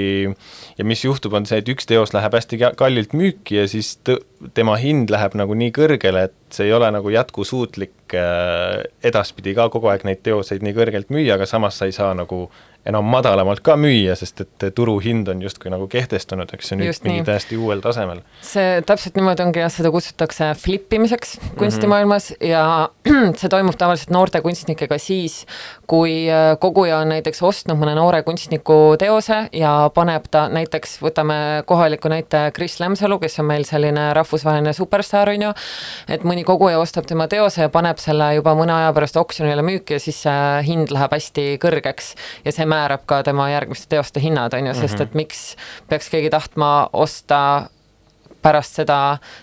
ja mis juhtub, on see, et üks teos läheb hästi ka- kallilt müüki ja siis tõ-, tema hind läheb nagu nii kõrgele, et see ei ole nagu jätkusuutlik äh, edaspidi ka kogu aeg neid teoseid nii kõrgelt müüa, aga samas sa ei saa nagu enam madalamalt ka müüa, sest et turuhind on justkui nagu kehtestunud, eks ju, nüüd Just mingi nii. täiesti uuel tasemel. see täpselt niimoodi ongi jah, seda kutsutakse flippimiseks kunstimaailmas ja see toimub tavaliselt noorte kunstnikega siis, kui äh, koguja on näiteks ostnud mõne noore kunstniku teose ja paneb ta näiteks, võtame kohaliku näite Kris Lemsalu, kes on meil selline rahvusvaheline superstaar, on ju, et mõni koguja ostab tema teose ja paneb selle juba mõne aja pärast oksjonile müüki ja siis see hind läheb hästi kõrgeks ja see määrab ka tema järgmiste teoste hinnad, on ju, sest et miks peaks keegi tahtma osta pärast seda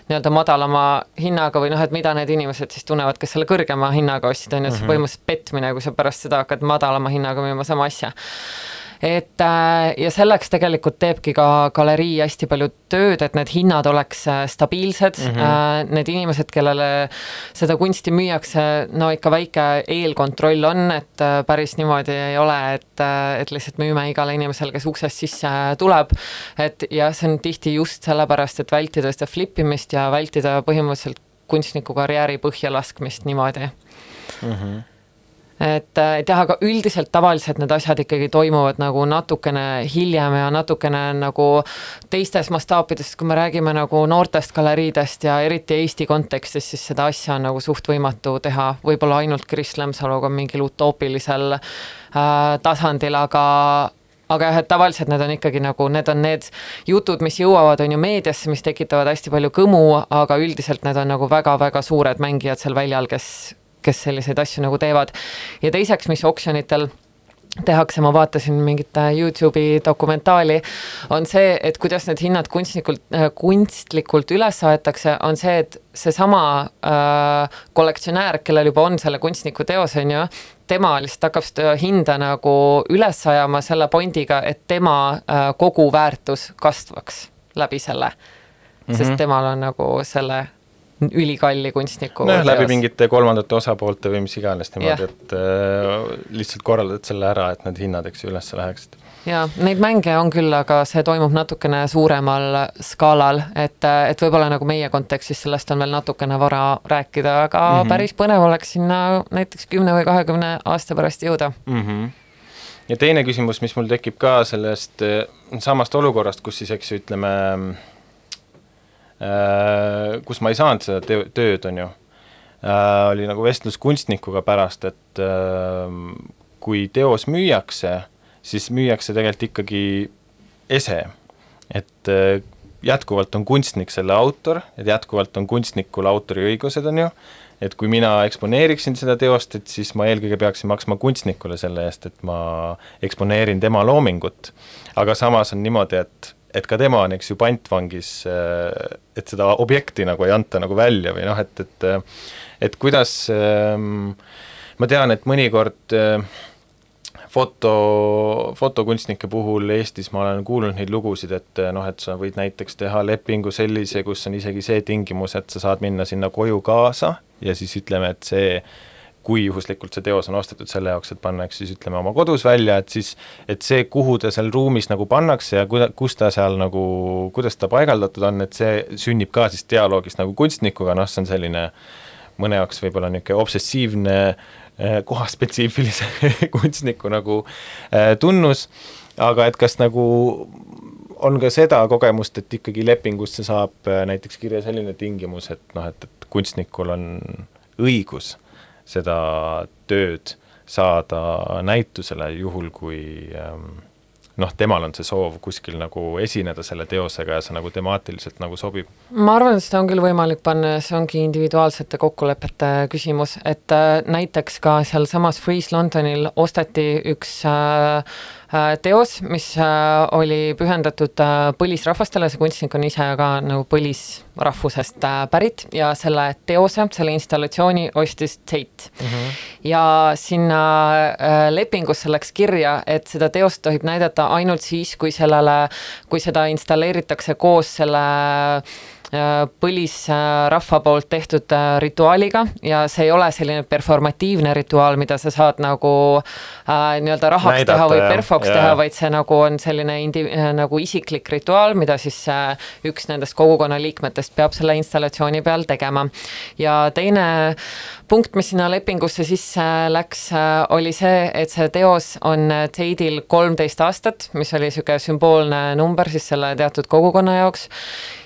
nii-öelda madalama hinnaga või noh, et mida need inimesed siis tunnevad, kes selle kõrgema hinnaga ostsid, on ju, see on põhimõtteliselt petmine, kui sa pärast seda hakkad madalama hinnaga müüma sama asja. Et äh, ja selleks tegelikult teebki ka galerii hästi palju tööd, et need hinnad oleks äh, stabiilsed mm, -hmm. need inimesed, kellele seda kunsti müüakse, no ikka väike eelkontroll on, et päris niimoodi ei ole, et, et lihtsalt müüme igale inimesele, kes uksest sisse tuleb, et ja see on tihti just sellepärast, et vältida seda flip imist ja vältida põhimõtteliselt kunstniku karjääri põhja laskmist niimoodi Mm -hmm. Et, et jah, aga üldiselt tavaliselt need asjad ikkagi toimuvad nagu natukene hiljem ja natukene nagu teistes mastaapides, kui me räägime nagu noortest galeriidest ja eriti Eesti kontekstis, siis seda asja on nagu suht võimatu teha, võib-olla ainult Kris Lemsaluga mingil utoopilisel äh, tasandil, aga aga jah, et tavaliselt need on ikkagi nagu, need on need jutud, mis jõuavad, on ju meediasse, mis tekitavad hästi palju kõmu, aga üldiselt need on nagu väga-väga suured mängijad seal väljal, kes, kes selliseid asju nagu teevad. ja teiseks, mis oksjonitel tehakse, ma vaatasin mingit äh, Youtube'i dokumentaali, on see, et kuidas need hinnad kunstnikult, kunstlikult üles aetakse, on see, et seesama äh, kollektsionäär, kellel juba on selle kunstniku teos, on ju, tema lihtsalt hakkab seda hinda nagu üles ajama selle pondiga, et tema äh, koguväärtus kasvaks läbi selle mm. -hmm. sest temal on nagu selle ülikalli kunstniku nojah, läbi mingite kolmandate osapoolte või mis iganes niimoodi, et äh, lihtsalt korraldad selle ära, et need hinnad, eks ju, üles läheksid. jaa, neid mänge on küll, aga see toimub natukene suuremal skaalal, et, et võib-olla nagu meie kontekstis sellest on veel natukene vara rääkida, aga mm. -hmm. päris põnev oleks sinna näiteks kümne või kahekümne aasta pärast jõuda. mm. -hmm. ja teine küsimus, mis mul tekib ka sellest äh, samast olukorrast, kus siis eks ju ütleme äh,, kus ma ei saanud seda teo, tööd, on ju. Äh,, oli nagu vestlus kunstnikuga pärast, et äh, kui teos müüakse, siis müüakse tegelikult ikkagi ese, et äh, jätkuvalt on kunstnik selle autor, et jätkuvalt on kunstnikul autoriõigused, on ju, et kui mina eksponeeriksin seda teost, et siis ma eelkõige peaksin maksma kunstnikule selle eest, et ma eksponeerin tema loomingut. aga samas on niimoodi, et, et ka tema on, eks ju, pantvangis, et seda objekti nagu ei anta nagu välja või noh, et, et et kuidas ähm, ma tean, et mõnikord äh, foto, fotokunstnike puhul Eestis ma olen kuulnud neid lugusid, et noh, et sa võid näiteks teha lepingu sellise, kus on isegi see tingimus, et sa saad minna sinna koju kaasa ja siis ütleme, et see kui juhuslikult see teos on ostetud selle jaoks, et panna, eks siis ütleme oma kodus välja, et siis, et see, kuhu ta seal ruumis nagu pannakse ja kuida-, kus ta seal nagu, kuidas ta paigaldatud on, et see sünnib ka siis dialoogis nagu kunstnikuga, noh, see on selline mõne jaoks võib-olla niisugune obsessiivne eh, kohaspetsiifilise kunstniku nagu eh, tunnus, aga et kas nagu on ka seda kogemust, et ikkagi lepingusse saab eh, näiteks kirja selline tingimus, et noh, et, et kunstnikul on õigus seda tööd saada näitusele, juhul kui ähm, noh, temal on see soov kuskil nagu esineda selle teosega ja see nagu temaatiliselt nagu sobib. ma arvan, et seda on küll võimalik panna ja see ongi individuaalsete kokkulepete küsimus, et äh, näiteks ka sealsamas Freeze Londonil osteti üks äh, teos, mis äh, oli pühendatud äh, põlisrahvastele, see kunstnik on ise ka nagu põlisrahvusest äh, pärit ja selle teose, selle installatsiooni ostis Tate mm. -hmm. ja sinna äh, lepingusse läks kirja, et seda teost tohib näidata ainult siis, kui sellele, kui seda installeeritakse koos selle põlisrahva poolt tehtud äh, rituaaliga ja see ei ole selline performatiivne rituaal, mida sa saad nagu äh, nii-öelda rahaks Näidata, teha või perfoks teha, vaid see nagu on selline indi-, äh, nagu isiklik rituaal, mida siis äh, üks nendest kogukonna liikmetest peab selle installatsiooni peal tegema. ja teine punkt, mis sinna lepingusse sisse läks, äh, oli see, et see teos on Teidil kolmteist aastat, mis oli niisugune sümboolne number siis selle teatud kogukonna jaoks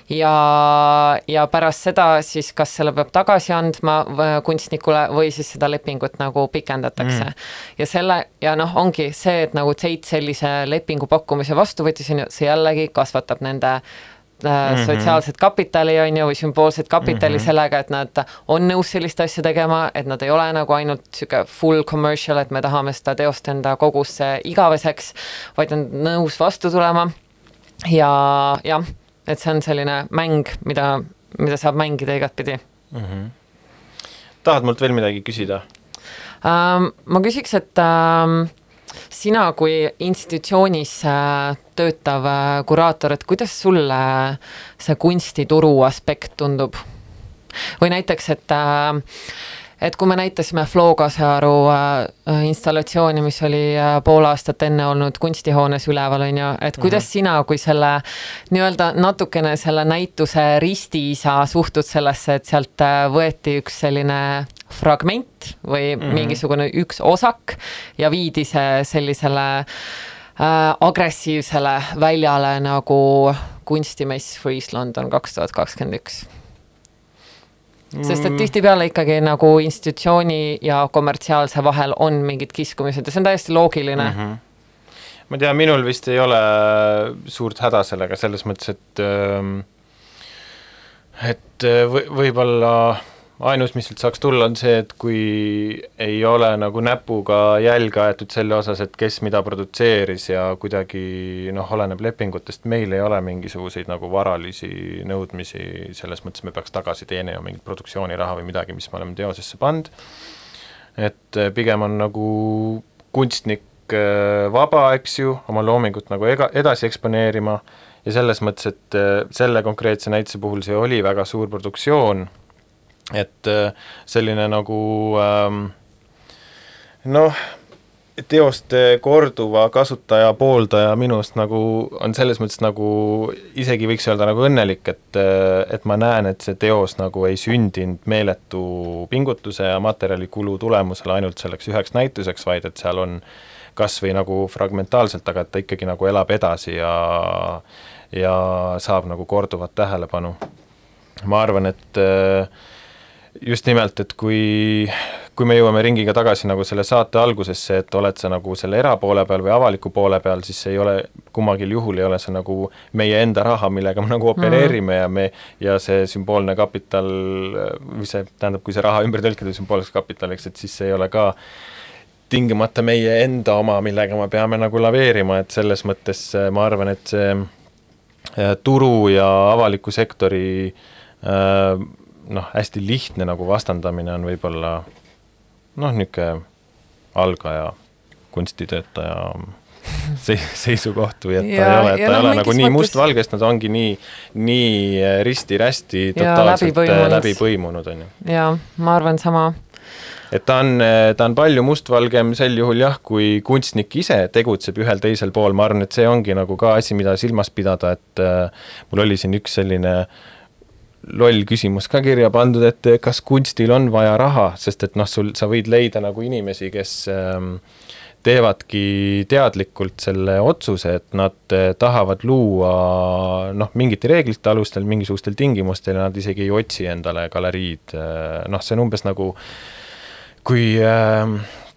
ja, ja pärast seda siis kas selle peab tagasi andma kunstnikule või siis seda lepingut nagu pikendatakse mm.. ja selle ja noh, ongi see, et nagu Tate sellise lepingu pakkumise vastu võttis, on ju, see jällegi kasvatab nende Mm -hmm. sotsiaalset kapitali, on ju, või sümboolset kapitali mm -hmm. sellega, et nad on nõus sellist asja tegema, et nad ei ole nagu ainult niisugune full commercial, et me tahame seda teost enda kogusse igaveseks, vaid on nõus vastu tulema ja jah et see on selline mäng, mida, mida saab mängida igatpidi mm. -hmm. tahad mult veel midagi küsida ähm,? ma küsiks, et ähm, sina kui institutsioonis äh, töötav äh, kuraator, et kuidas sulle see kunstituru aspekt tundub? või näiteks, et äh, et kui me näitasime Flo Kasearu äh, installatsiooni, mis oli äh, pool aastat enne olnud kunstihoones üleval, on ju, et kuidas mm -hmm. sina kui selle nii-öelda natukene selle näituse ristiisa suhtud sellesse, et sealt äh, võeti üks selline fragment või mm -hmm. mingisugune üks osak ja viidi see sellisele äh, agressiivsele väljale nagu kunstimess Freeze London kaks tuhat kakskümmend üks sest et mm. tihtipeale ikkagi nagu institutsiooni ja kommertsiaalse vahel on mingid kiskumised ja see on täiesti loogiline mm. -hmm ma tean, minul vist ei ole suurt häda sellega, selles mõttes, et ähm, et äh, või, võib-olla ainus, mis sealt saaks tulla, on see, et kui ei ole nagu näpuga jälge aetud selle osas, et kes mida produtseeris ja kuidagi noh, oleneb lepingutest, meil ei ole mingisuguseid nagu varalisi nõudmisi, selles mõttes me peaks tagasi teenima mingit produktsiooniraha või midagi, mis me oleme teosesse pannud, et eh, pigem on nagu kunstnik eh, vaba, eks ju, oma loomingut nagu ega, edasi eksponeerima ja selles mõttes, et eh, selle konkreetse näituse puhul see oli väga suur produktsioon et äh, selline nagu ähm, noh, teoste korduva kasutaja pooldaja minust nagu on selles mõttes nagu isegi võiks öelda nagu õnnelik, et, äh, et ma näen, et see teos nagu ei sündinud meeletu pingutuse ja materjalikulu tulemusel ainult selleks üheks näituseks, vaid et seal on kas või nagu fragmentaalselt, aga et ta ikkagi nagu elab edasi ja ja saab nagu korduvat tähelepanu. ma arvan, et äh, just nimelt, et kui, kui me jõuame ringiga tagasi nagu selle saate algusesse, et oled sa nagu selle erapoole peal või avaliku poole peal, siis ei ole, kummalgi juhul ei ole see nagu meie enda raha, millega me nagu opereerime mm. ja me, ja see sümboolne kapital, või see, tähendab, kui see raha ümber tõlkida sümboolseks kapitaliks, et siis see ei ole ka tingimata meie enda oma, millega me peame nagu laveerima, et selles mõttes ma arvan, et see äh, turu ja avaliku sektori äh, noh, hästi lihtne nagu vastandamine on võib-olla noh, niisugune algaja kunstitöötaja se-, seisukoht või et ta ja, ei ole, et ta ei no, ole nagu nii mõttes... mustvalgest, nad ongi nii, nii risti-rästi totaalselt läbi, läbi põimunud, on ju. jaa, ma arvan sama. et ta on, ta on palju mustvalgem sel juhul jah, kui kunstnik ise tegutseb ühel teisel pool, ma arvan, et see ongi nagu ka asi, mida silmas pidada, et äh, mul oli siin üks selline äh, loll küsimus ka kirja pandud, et kas kunstil on vaja raha, sest et noh, sul, sa võid leida nagu inimesi, kes ähm, teevadki teadlikult selle otsuse, et nad äh, tahavad luua noh, mingite reeglite alustel, mingisugustel tingimustel ja nad isegi ei otsi endale galeriid, äh, noh, see on umbes nagu kui äh,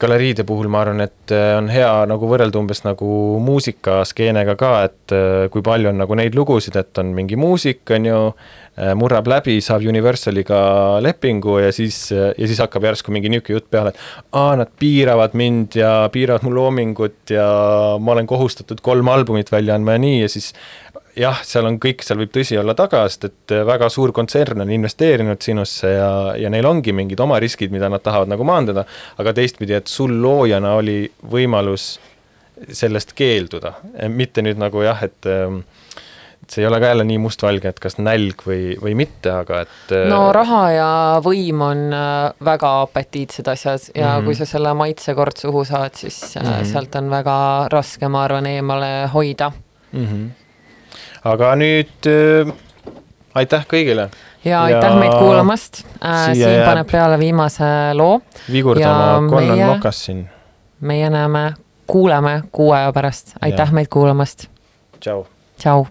galeriide puhul ma arvan, et äh, on hea nagu võrrelda umbes nagu muusikaskeenega ka, et äh, kui palju on nagu neid lugusid, et on mingi muusik, on ju, äh, murrab läbi, saab Universaliga lepingu ja siis, ja siis hakkab järsku mingi niisugune jutt peale, et aa, nad piiravad mind ja piiravad mu loomingut ja ma olen kohustatud kolm albumit välja andma ja nii ja siis jah, seal on kõik, seal võib tõsi olla taga, sest et äh, väga suur kontsern on investeerinud sinusse ja, ja neil ongi mingid oma riskid, mida nad tahavad nagu maandada, aga teistpidi, et sul loojana oli võimalus sellest keelduda, mitte nüüd nagu jah, et ähm, et see ei ole ka jälle nii mustvalge, et kas nälg või, või mitte, aga et no raha ja võim on väga apetiitsed asjad ja mm. -hmm. kui sa selle maitse kord suhu saad, siis mm. -hmm. sealt on väga raske, ma arvan, eemale hoida. mm. -hmm. Aga nüüd äh, aitäh kõigile, ja aitäh meid kuulamast. Äh,,, Siim jääb- paneb peale viimase loo, vigurdama Ja Connon meie- Moccasin, meie näeme, kuuleme kuu aja pärast, aitäh Jah. meid kuulamast, tšau. tšau